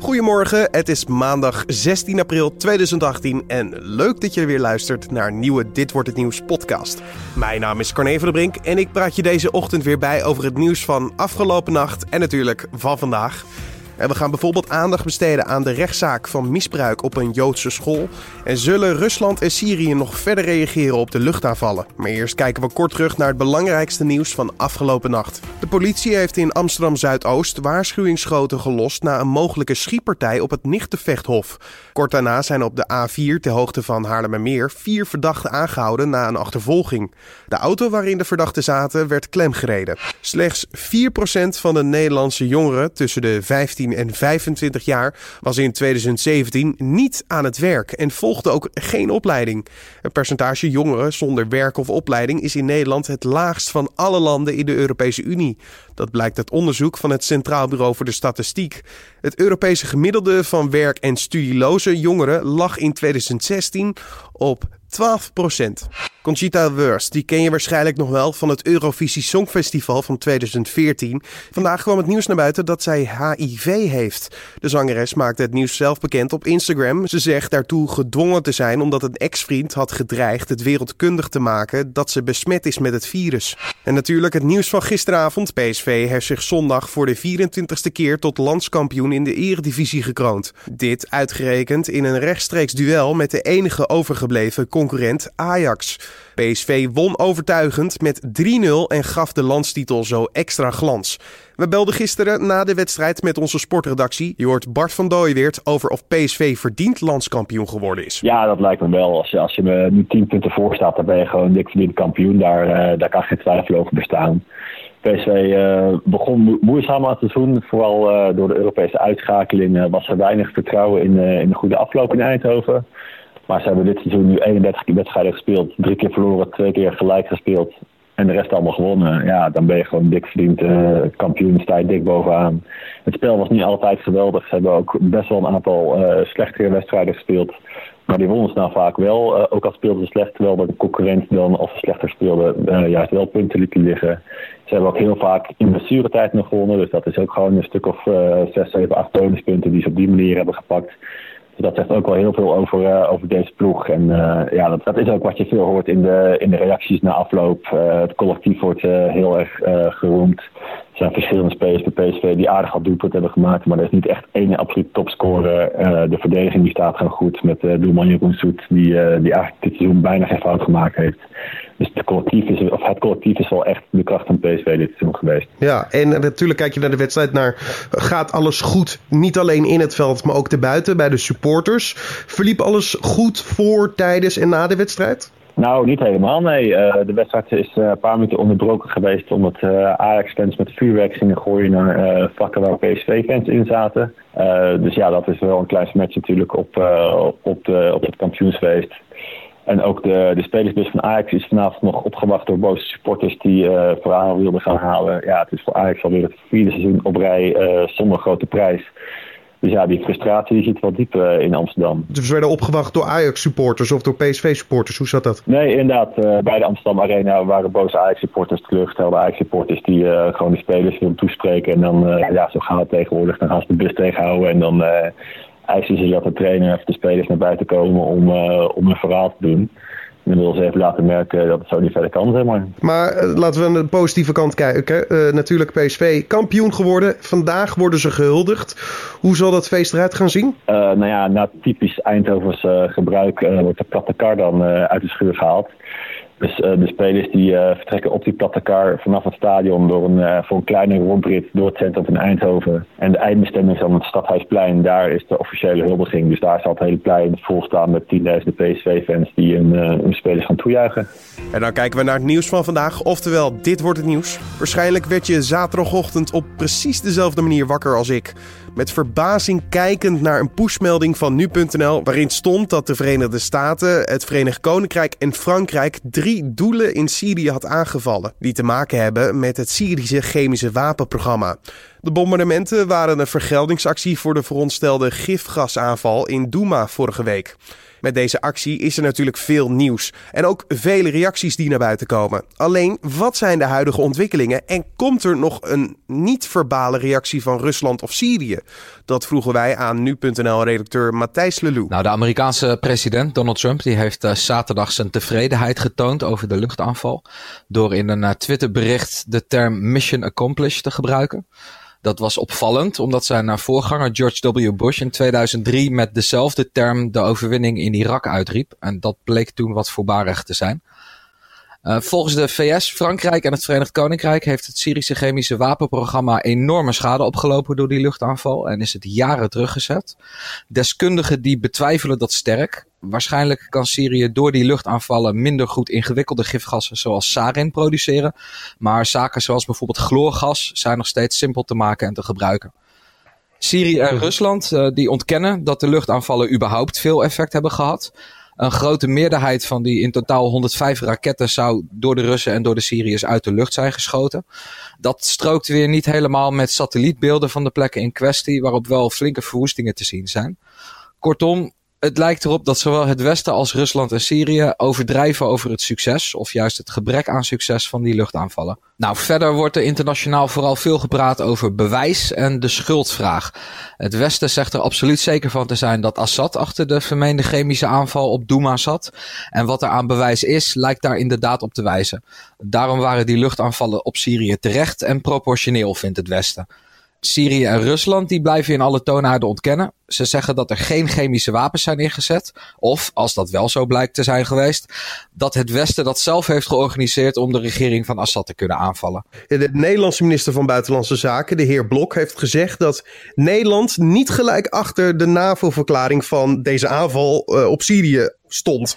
Goedemorgen, het is maandag 16 april 2018 en leuk dat je weer luistert naar nieuwe Dit Wordt Het Nieuws podcast. Mijn naam is Corne van der Brink en ik praat je deze ochtend weer bij over het nieuws van afgelopen nacht en natuurlijk van vandaag. En we gaan bijvoorbeeld aandacht besteden aan de rechtszaak van misbruik op een Joodse school. En zullen Rusland en Syrië nog verder reageren op de luchtaanvallen? Maar eerst kijken we kort terug naar het belangrijkste nieuws van afgelopen nacht. De politie heeft in Amsterdam Zuidoost waarschuwingsschoten gelost na een mogelijke schietpartij op het Nichtenvechthof. Kort daarna zijn op de A4 ter hoogte van Haarlemmermeer vier verdachten aangehouden na een achtervolging. De auto waarin de verdachten zaten werd klemgereden. Slechts 4% van de Nederlandse jongeren tussen de 15 en 25 jaar was in 2017 niet aan het werk en volgde ook geen opleiding. Het percentage jongeren zonder werk of opleiding is in Nederland het laagst van alle landen in de Europese Unie. Dat blijkt uit onderzoek van het Centraal Bureau voor de Statistiek. Het Europese gemiddelde van werk- en studieloze jongeren lag in 2016 op 12 Conchita Wurst, die ken je waarschijnlijk nog wel van het Eurovisie Songfestival van 2014. Vandaag kwam het nieuws naar buiten dat zij HIV heeft. De zangeres maakte het nieuws zelf bekend op Instagram. Ze zegt daartoe gedwongen te zijn omdat een ex-vriend had gedreigd het wereldkundig te maken dat ze besmet is met het virus. En natuurlijk het nieuws van gisteravond. PSV heeft zich zondag voor de 24ste keer tot landskampioen in de eredivisie gekroond. Dit uitgerekend in een rechtstreeks duel met de enige overgebleven concurrent Ajax. PSV won overtuigend met 3-0 en gaf de landstitel zo extra glans. We belden gisteren na de wedstrijd met onze sportredactie. Je hoort Bart van Dooyeweert over of PSV verdiend landskampioen geworden is. Ja, dat lijkt me wel. Als je, als je me nu 10 punten voor staat, dan ben je gewoon dik verdiend kampioen. Daar, uh, daar kan geen twijfel over bestaan. PSV uh, begon moeizaam aan het seizoen. Vooral uh, door de Europese uitschakeling was er weinig vertrouwen in, in de goede afloop in Eindhoven. Maar ze hebben dit seizoen nu 31 wedstrijden gespeeld. Drie keer verloren, twee keer gelijk gespeeld. En de rest allemaal gewonnen. Ja, dan ben je gewoon dik verdiend uh, kampioen. Sta je dik bovenaan. Het spel was niet altijd geweldig. Ze hebben ook best wel een aantal uh, slechtere wedstrijden gespeeld. Maar die wonnen ze nou vaak wel. Uh, ook al speelden ze slecht, terwijl de concurrent dan, of ze slechter speelden, juist wel punten lieten liggen. Ze hebben ook heel vaak in blessuretijd nog gewonnen. Dus dat is ook gewoon een stuk of 6, 7, 8 bonuspunten die ze op die manier hebben gepakt dat zegt ook wel heel veel over, uh, over deze ploeg. En uh, ja, dat, dat, is ook wat je veel hoort in de, in de reacties na afloop. Uh, het collectief wordt heel erg geroemd. Er zijn verschillende spelers bij PSV die aardig al doelpunt hebben gemaakt. Maar er is niet echt één absoluut topscorer. de verdediging die staat gewoon goed met doelman Jeroen. Die, die eigenlijk dit seizoen bijna geen fout gemaakt heeft. Dus het collectief, is, of het collectief is wel echt de kracht van PSV dit seizoen geweest. Ja, en natuurlijk kijk je naar de wedstrijd naar... gaat alles goed, niet alleen in het veld, maar ook erbuiten bij de supporters. Verliep alles goed voor, tijdens en na de wedstrijd? Nou, niet helemaal, nee. Uh, de wedstrijd is uh, een paar minuten onderbroken geweest... omdat uh, Ajax-fans met vuurwerk gingen gooien naar vakken waar PSV-fans in zaten. dus ja, dat is wel een klein smatch natuurlijk op, op, de, op het kampioensfeest. En ook de, de spelersbus van Ajax is vanavond nog opgewacht door boze supporters die uh, verhaal wilden gaan halen. Ja, het is voor Ajax alweer het vierde seizoen op rij zonder grote prijs. Dus ja, die frustratie die zit wel diep uh, in Amsterdam. Dus we werden opgewacht door Ajax-supporters of door PSV-supporters. Hoe zat dat? Nee, inderdaad. bij de Amsterdam Arena waren boze Ajax-supporters, teleurgestelde Ajax-supporters... die gewoon de spelers wilden toespreken. En dan, ja, zo gaat het tegenwoordig. Dan gaan ze de bus tegenhouden en dan eisen ze dat de trainer of de spelers naar buiten komen om, uh, om een verhaal te doen. Ze even laten merken dat het zo niet verder kan, zeg maar. Maar uh, laten we aan de positieve kant kijken. Uh, natuurlijk PSV kampioen geworden. Vandaag worden ze gehuldigd. Hoe zal dat feest eruit gaan zien? nou ja, na typisch Eindhovens gebruik wordt de platte kar dan uit de schuur gehaald. Dus de spelers die uh, vertrekken op die platte kar vanaf het stadion door een, uh, voor een kleine rondrit door het centrum van Eindhoven. En de eindbestemming is dan het Stadhuisplein. Daar is de officiële huldiging. Dus daar zal het hele plein volstaan met tienduizenden PSV-fans die hun, hun spelers gaan toejuichen. En dan kijken we naar het nieuws van vandaag. Oftewel, dit wordt het nieuws. Waarschijnlijk werd je zaterdagochtend op precies dezelfde manier wakker als ik. Met verbazing kijkend naar een pushmelding van nu.nl waarin stond dat de Verenigde Staten, het Verenigd Koninkrijk en Frankrijk drie doelen in Syrië had aangevallen die te maken hebben met het Syrische chemische wapenprogramma. De bombardementen waren een vergeldingsactie voor de veronderstelde gifgasaanval in Douma vorige week. Met deze actie is er natuurlijk veel nieuws en ook vele reacties die naar buiten komen. Alleen, wat zijn de huidige ontwikkelingen en komt er nog een niet-verbale reactie van Rusland of Syrië? Dat vroegen wij aan nu.nl-redacteur Matthijs Lelou. Nou, de Amerikaanse president Donald Trump die heeft uh, zaterdag zijn tevredenheid getoond over de luchtaanval door in een uh, Twitterbericht de term mission accomplished te gebruiken. Dat was opvallend, omdat zijn voorganger George W. Bush in 2003 met dezelfde term de overwinning in Irak uitriep. En dat bleek toen wat voorbarig te zijn. Uh, volgens de VS, Frankrijk en het Verenigd Koninkrijk heeft het Syrische chemische wapenprogramma enorme schade opgelopen door die luchtaanval en is het jaren teruggezet. Deskundigen die betwijfelen dat sterk. Waarschijnlijk kan Syrië door die luchtaanvallen minder goed ingewikkelde gifgassen zoals sarin produceren. Maar zaken zoals bijvoorbeeld chloorgas zijn nog steeds simpel te maken en te gebruiken. Syrië en Rusland uh, die ontkennen dat de luchtaanvallen überhaupt veel effect hebben gehad. Een grote meerderheid van die in totaal 105 raketten zou door de Russen en door de Syriërs uit de lucht zijn geschoten. Dat strookt weer niet helemaal met satellietbeelden van de plekken in kwestie, waarop wel flinke verwoestingen te zien zijn. Kortom, het lijkt erop dat zowel het Westen als Rusland en Syrië overdrijven over het succes, of juist het gebrek aan succes van die luchtaanvallen. Nou, verder wordt er internationaal vooral veel gepraat over bewijs en de schuldvraag. Het Westen zegt er absoluut zeker van te zijn dat Assad achter de vermeende chemische aanval op Douma zat. En wat er aan bewijs is, lijkt daar inderdaad op te wijzen. Daarom waren die luchtaanvallen op Syrië terecht en proportioneel, vindt het Westen. Syrië en Rusland die blijven in alle toonaarden ontkennen. Ze zeggen dat er geen chemische wapens zijn ingezet. Of, als dat wel zo blijkt te zijn geweest, dat het Westen dat zelf heeft georganiseerd om de regering van Assad te kunnen aanvallen. De Nederlandse minister van Buitenlandse Zaken, de heer Blok, heeft gezegd dat Nederland niet gelijk achter de NAVO-verklaring van deze aanval uh, op Syrië stond.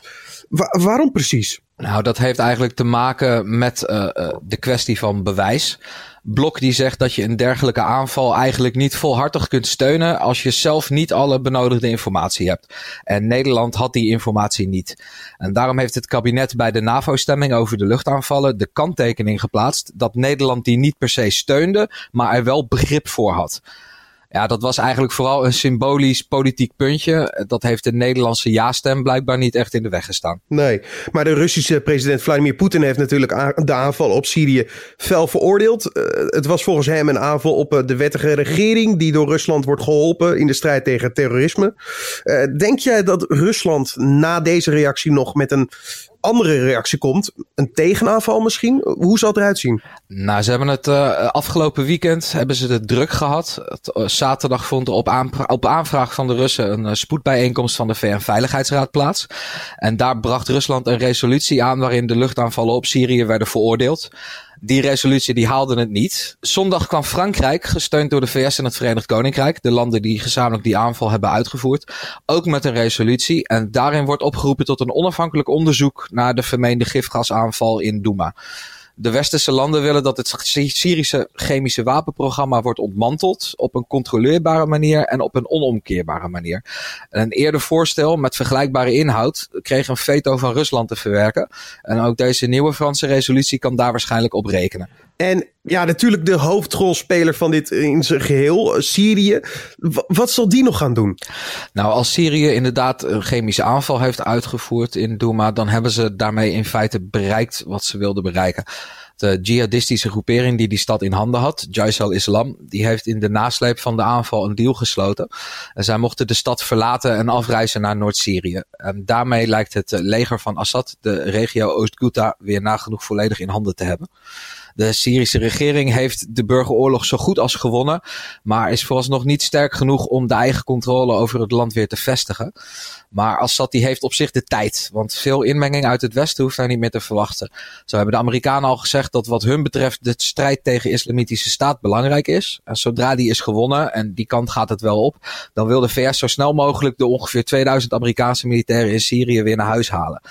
Wa waarom precies? Nou, dat heeft eigenlijk te maken met uh, de kwestie van bewijs. Blok die zegt dat je een dergelijke aanval eigenlijk niet volhartig kunt steunen als je zelf niet alle benodigde informatie hebt. En Nederland had die informatie niet. En daarom heeft het kabinet bij de NAVO-stemming over de luchtaanvallen de kanttekening geplaatst dat Nederland die niet per se steunde, maar er wel begrip voor had. Ja, dat was eigenlijk vooral een symbolisch politiek puntje. Dat heeft de Nederlandse ja-stem blijkbaar niet echt in de weg gestaan. Nee, maar de Russische president Vladimir Poetin heeft natuurlijk de aanval op Syrië fel veroordeeld. Uh, het was volgens hem een aanval op uh, de wettige regering die door Rusland wordt geholpen in de strijd tegen terrorisme. Uh, denk jij dat Rusland na deze reactie nog met een andere reactie komt. Een tegenaanval misschien? Hoe zal het eruit zien? Nou, ze hebben het uh, afgelopen weekend hebben ze het druk gehad. Uh, zaterdag vond er op, op, aanvraag van de Russen een uh, spoedbijeenkomst van de VN-veiligheidsraad plaats. En daar bracht Rusland een resolutie aan waarin de luchtaanvallen op Syrië werden veroordeeld. Die resolutie die haalde het niet. Zondag kwam Frankrijk, gesteund door de VS en het Verenigd Koninkrijk, de landen die gezamenlijk die aanval hebben uitgevoerd, ook met een resolutie. En daarin wordt opgeroepen tot een onafhankelijk onderzoek naar de vermeende gifgasaanval in Douma. De westerse landen willen dat het Syrische chemische wapenprogramma wordt ontmanteld op een controleerbare manier en op een onomkeerbare manier. Een eerder voorstel met vergelijkbare inhoud kreeg een veto van Rusland te verwerken. En ook deze nieuwe Franse resolutie kan daar waarschijnlijk op rekenen. En ja, natuurlijk de hoofdrolspeler van dit in zijn geheel, Syrië. Wat zal die nog gaan doen? Nou, als Syrië inderdaad een chemische aanval heeft uitgevoerd in Douma, dan hebben ze daarmee in feite bereikt wat ze wilden bereiken. De jihadistische groepering die die stad in handen had, Jais al-Islam, die heeft in de nasleep van de aanval een deal gesloten. En zij mochten de stad verlaten en afreizen naar Noord-Syrië. En daarmee lijkt het leger van Assad de regio Oost-Ghouta weer nagenoeg volledig in handen te hebben. De Syrische regering heeft de burgeroorlog zo goed als gewonnen, maar is vooralsnog niet sterk genoeg om de eigen controle over het land weer te vestigen. Maar Assad die heeft op zich de tijd, want veel inmenging uit het westen hoeft hij niet meer te verwachten. Zo hebben de Amerikanen al gezegd dat wat hun betreft de strijd tegen islamitische staat belangrijk is. En zodra die is gewonnen, en die kant gaat het wel op, dan wil de VS zo snel mogelijk de ongeveer 2000 Amerikaanse militairen in Syrië weer naar huis halen.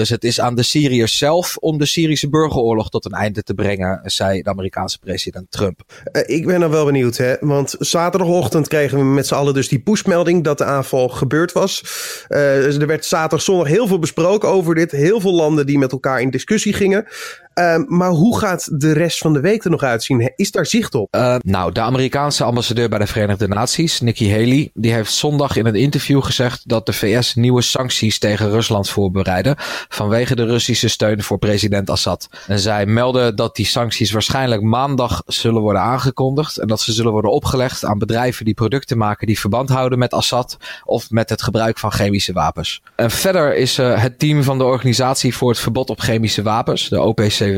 Dus het is aan de Syriërs zelf om de Syrische burgeroorlog tot een einde te brengen, zei de Amerikaanse president Trump. Uh, ik ben er wel benieuwd, hè? want zaterdagochtend kregen we met z'n allen dus die pushmelding dat de aanval gebeurd was. Uh, er werd zaterdag zondag heel veel besproken over dit. Heel veel landen die met elkaar in discussie gingen. Ehm, maar hoe gaat de rest van de week er nog uitzien? Is daar zicht op? Uh, nou, de Amerikaanse ambassadeur bij de Verenigde Naties, Nikki Haley, die heeft zondag in een interview gezegd dat de VS nieuwe sancties tegen Rusland voorbereiden vanwege de Russische steun voor president Assad. En zij melden dat die sancties waarschijnlijk maandag zullen worden aangekondigd en dat ze zullen worden opgelegd aan bedrijven die producten maken die verband houden met Assad of met het gebruik van chemische wapens. En verder is uh, het team van de Organisatie voor het Verbod op Chemische Wapens, de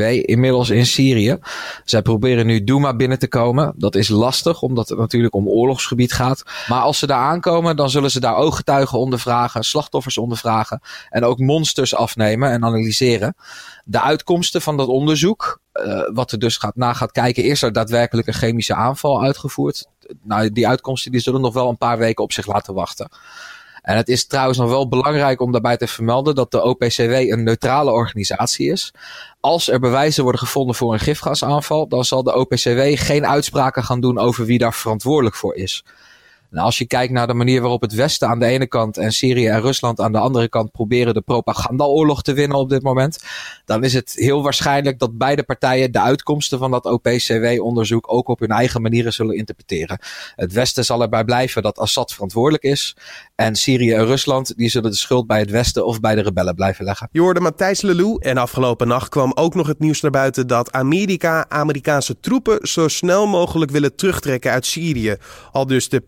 Inmiddels in Syrië. Zij proberen nu Douma binnen te komen. Dat is lastig, omdat het natuurlijk om oorlogsgebied gaat. Maar als ze daar aankomen, dan zullen ze daar ooggetuigen ondervragen, slachtoffers ondervragen en ook monsters afnemen en analyseren. De uitkomsten van dat onderzoek, uh, wat er dus gaat, na gaat kijken, is er daadwerkelijk een chemische aanval uitgevoerd? Nou, die uitkomsten die zullen nog wel een paar weken op zich laten wachten. En het is trouwens nog wel belangrijk om daarbij te vermelden dat de OPCW een neutrale organisatie is. Als er bewijzen worden gevonden voor een gifgasaanval, dan zal de OPCW geen uitspraken gaan doen over wie daar verantwoordelijk voor is. Nou, als je kijkt naar de manier waarop het Westen aan de ene kant en Syrië en Rusland aan de andere kant proberen de propagandaoorlog te winnen op dit moment, dan is het heel waarschijnlijk dat beide partijen de uitkomsten van dat OPCW-onderzoek ook op hun eigen manieren zullen interpreteren. Het Westen zal erbij blijven dat Assad verantwoordelijk is en Syrië en Rusland die zullen de schuld bij het Westen of bij de rebellen blijven leggen. Je hoorde Matthijs Lelou en afgelopen nacht kwam ook nog het nieuws naar buiten dat Amerika Amerikaanse troepen zo snel mogelijk willen terugtrekken uit Syrië. Al dus de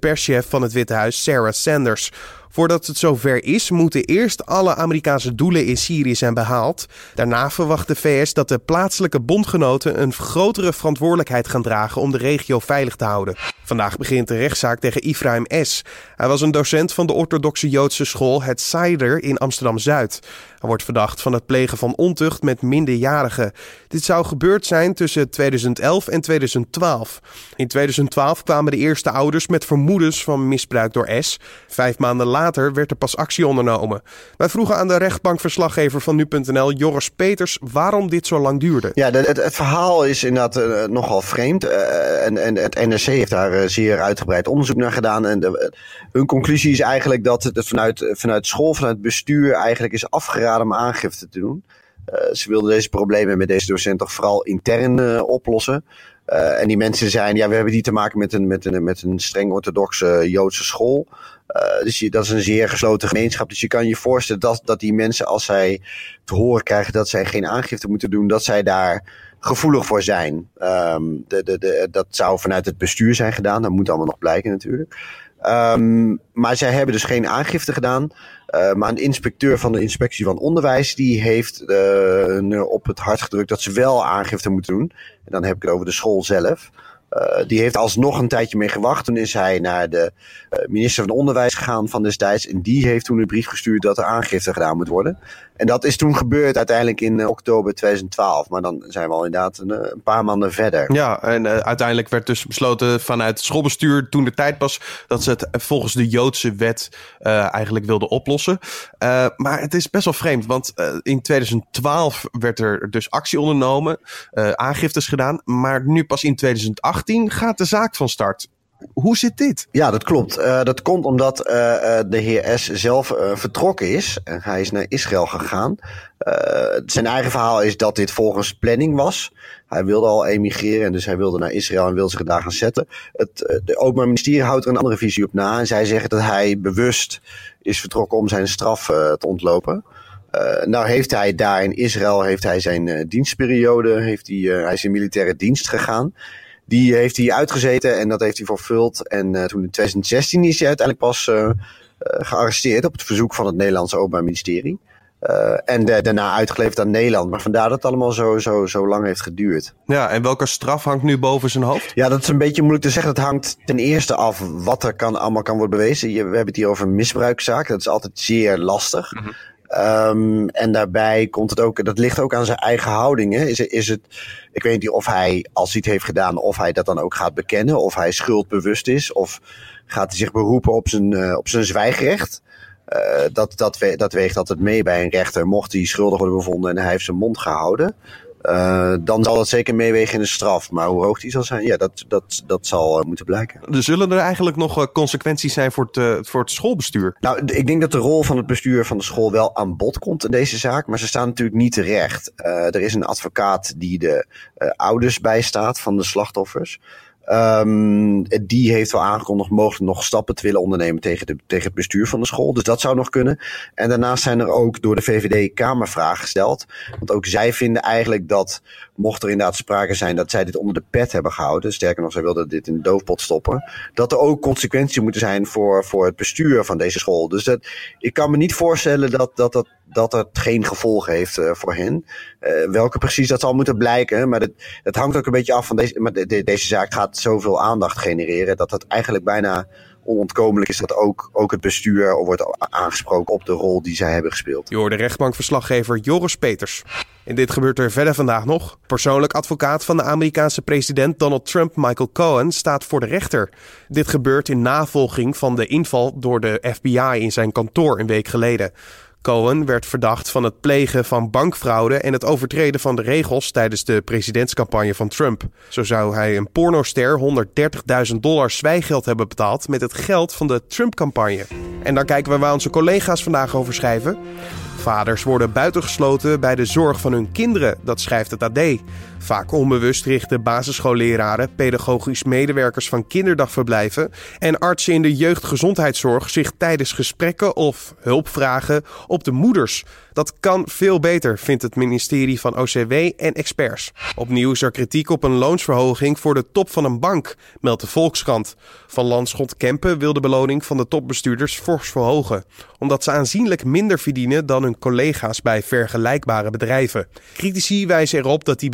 van het Witte Huis, Sarah Sanders. Voordat het zover is, moeten eerst alle Amerikaanse doelen in Syrië zijn behaald. Daarna verwacht de VS dat de plaatselijke bondgenoten een grotere verantwoordelijkheid gaan dragen om de regio veilig te houden. Vandaag begint de rechtszaak tegen Ifraim S. Hij was een docent van de orthodoxe Joodse school Het Seider in Amsterdam-Zuid. Hij wordt verdacht van het plegen van ontucht met minderjarigen. Dit zou gebeurd zijn tussen 2011 en 2012. In 2012 kwamen de eerste ouders met vermoedens van misbruik door S. Vijf maanden later werd er pas actie ondernomen. Wij vroegen aan de rechtbankverslaggever van nu.nl, Joris Peters, waarom dit zo lang duurde. Ja, het, het verhaal is inderdaad uh, nogal vreemd. Uh, en, en het NRC heeft daar uh, zeer uitgebreid onderzoek naar gedaan. En de, hun conclusie is eigenlijk dat het vanuit, vanuit school, vanuit bestuur eigenlijk is afgeraden om aangifte te doen. Ze wilden deze problemen met deze docent toch vooral intern oplossen. Uh, en die mensen zijn, ja, we hebben die te maken met een, met een, met een streng orthodoxe Joodse school. dus je, dat is een zeer gesloten gemeenschap. Dus je kan je voorstellen dat, dat die mensen, als zij te horen krijgen dat zij geen aangifte moeten doen, dat zij daar gevoelig voor zijn. Um, de, de, de, dat zou vanuit het bestuur zijn gedaan. Dat moet allemaal nog blijken natuurlijk. Um, maar zij hebben dus geen aangifte gedaan. Uh, maar een inspecteur van de inspectie van onderwijs die heeft uh, op het hart gedrukt dat ze wel aangifte moeten doen. En dan heb ik het over de school zelf. Uh, die heeft alsnog een tijdje mee gewacht. Toen is hij naar de minister van Onderwijs gegaan van destijds. En die heeft toen een brief gestuurd dat er aangifte gedaan moet worden. En dat is toen gebeurd uiteindelijk in uh, oktober 2012. Maar dan zijn we al inderdaad een, een paar maanden verder. Ja, en uh, uiteindelijk werd dus besloten vanuit het schoolbestuur toen de tijd was dat ze het volgens de Joodse wet eigenlijk wilden oplossen. maar het is best wel vreemd, want in 2012 werd er dus actie ondernomen, aangiftes gedaan. Maar nu pas in 2018 gaat de zaak van start. Hoe zit dit? Ja, dat klopt. Uh, dat komt omdat uh, de heer S. zelf vertrokken is. En hij is naar Israël gegaan. zijn eigen verhaal is dat dit volgens planning was. Hij wilde al emigreren, dus hij wilde naar Israël en wilde zich daar gaan zetten. Het de Openbaar Ministerie houdt er een andere visie op na. En zij zeggen dat hij bewust is vertrokken om zijn straf te ontlopen. Uh, nou heeft hij daar in Israël heeft hij zijn dienstperiode, heeft hij, hij is in militaire dienst gegaan. Die heeft hij uitgezeten en dat heeft hij vervuld. En uh, toen in 2016 is hij uiteindelijk pas uh, uh, gearresteerd op het verzoek van het Nederlandse Openbaar Ministerie. en de, daarna uitgeleverd aan Nederland. Maar vandaar dat het allemaal zo, zo, zo lang heeft geduurd. Ja, en welke straf hangt nu boven zijn hoofd? Ja, dat is een beetje moeilijk te zeggen. Het hangt ten eerste af wat er kan, allemaal kan worden bewezen. Je, we hebben het hier over een misbruikzaak. Dat is altijd zeer lastig. Mm -hmm. Um, en daarbij komt het ook, dat ligt ook aan zijn eigen houding. Hè. Is, is het, ik weet niet of hij, als het heeft gedaan, of hij dat dan ook gaat bekennen. Of hij schuldbewust is. Of gaat hij zich beroepen op zijn, uh, op zijn zwijgrecht. Uh, dat, dat, we, dat weegt altijd mee bij een rechter. Mocht hij schuldig worden bevonden en hij heeft zijn mond gehouden. Uh, dan zal dat zeker meewegen in de straf. Maar hoe hoog die zal zijn, ja, dat, dat, dat zal uh, moeten blijken. Er zullen er eigenlijk nog uh, consequenties zijn voor het, voor het schoolbestuur? Nou, ik denk dat de rol van het bestuur van de school wel aan bod komt in deze zaak. Maar ze staan natuurlijk niet terecht. er is een advocaat die de ouders bijstaat van de slachtoffers. Um, die heeft wel aangekondigd mogelijk nog stappen te willen ondernemen tegen, de, tegen het bestuur van de school. Dus dat zou nog kunnen. En daarnaast zijn er ook door de VVD Kamervragen gesteld. Want ook zij vinden eigenlijk dat, mocht er inderdaad sprake zijn dat zij dit onder de pet hebben gehouden. Sterker nog, zij wilden dit in de doofpot stoppen. Dat er ook consequenties moeten zijn voor, voor het bestuur van deze school. Dus dat, ik kan me niet voorstellen dat dat, dat dat geen gevolgen heeft uh, voor hen. Uh, welke precies, dat zal moeten blijken. Maar het hangt ook een beetje af van deze. Maar de, de, deze zaak gaat zoveel aandacht genereren. dat het eigenlijk bijna onontkomelijk is dat ook, ook het bestuur wordt aangesproken op de rol die zij hebben gespeeld. Je hoorde rechtbankverslaggever Joris Peters. En dit gebeurt er verder vandaag nog. Persoonlijk advocaat van de Amerikaanse president Donald Trump, Michael Cohen, staat voor de rechter. Dit gebeurt in navolging van de inval door de FBI in zijn kantoor een week geleden. Cohen werd verdacht van het plegen van bankfraude en het overtreden van de regels tijdens de presidentscampagne van Trump. Zo zou hij een pornoster 130.000 dollar zwijgeld hebben betaald met het geld van de Trump-campagne. En dan kijken we waar onze collega's vandaag over schrijven. Vaders worden buitengesloten bij de zorg van hun kinderen, dat schrijft het AD. Vaak onbewust richten basisschoolleraren, pedagogisch medewerkers van kinderdagverblijven en artsen in de jeugdgezondheidszorg zich tijdens gesprekken of hulpvragen op de moeders. Dat kan veel beter, vindt het ministerie van OCW en experts. Opnieuw is er kritiek op een loonsverhoging voor de top van een bank, meldt de Volkskrant. Van Landschot Kempen wil de beloning van de topbestuurders fors verhogen, omdat ze aanzienlijk minder verdienen dan hun collega's bij vergelijkbare bedrijven. Critici wijzen erop dat die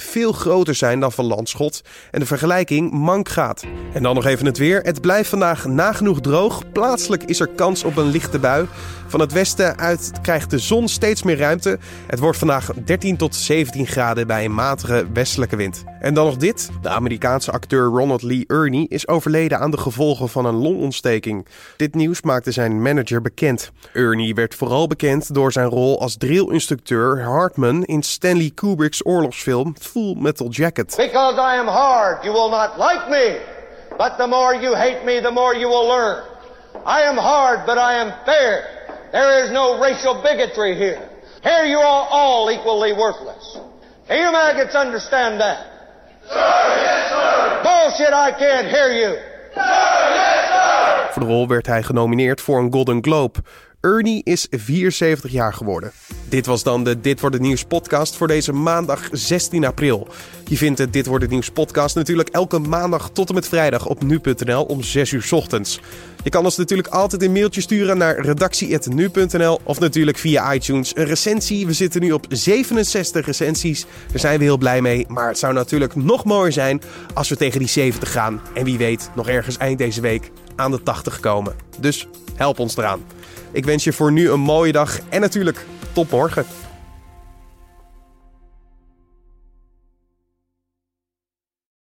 veel groter zijn dan van Landschot en de vergelijking mank gaat. En dan nog even het weer. Het blijft vandaag nagenoeg droog. Plaatselijk is er kans op een lichte bui. Van het westen uit krijgt de zon steeds meer ruimte. Het wordt vandaag 13 tot 17 graden bij een matige westelijke wind. En dan nog dit. De Amerikaanse acteur Ronald Lee Ernie is overleden aan de gevolgen van een longontsteking. Dit nieuws maakte zijn manager bekend. Ernie werd vooral bekend door zijn rol als drillinstructeur Hartman in Stanley Kubrick's oorlogsfilm Full Metal Jacket. Because I am hard, you will not like me. But the more you hate me, the more you will learn. I am hard, but I am fair. There is no racial bigotry here. Here you are all equally worthless. Do you maggots understand that? Sir, yes, sir. Bullshit, I can't hear you. Sir, yes, sir. Voor de rol werd hij genomineerd voor een Golden Globe. Ernie is 74 jaar geworden. Dit was dan de Dit wordt het nieuws podcast voor deze maandag 16 april. Je vindt de Dit wordt het nieuws podcast natuurlijk elke maandag tot en met vrijdag op nu.nl om 6 uur ochtends. Je kan ons natuurlijk altijd een mailtje sturen naar redactie.nu.nl of natuurlijk via iTunes een recensie. We zitten nu op 67 recensies. Daar zijn we heel blij mee. Maar het zou natuurlijk nog mooier zijn als we tegen die 70 gaan. En wie weet nog ergens eind deze week aan de 80 komen. Dus help ons eraan. Ik wens je voor nu een mooie dag en natuurlijk tot morgen.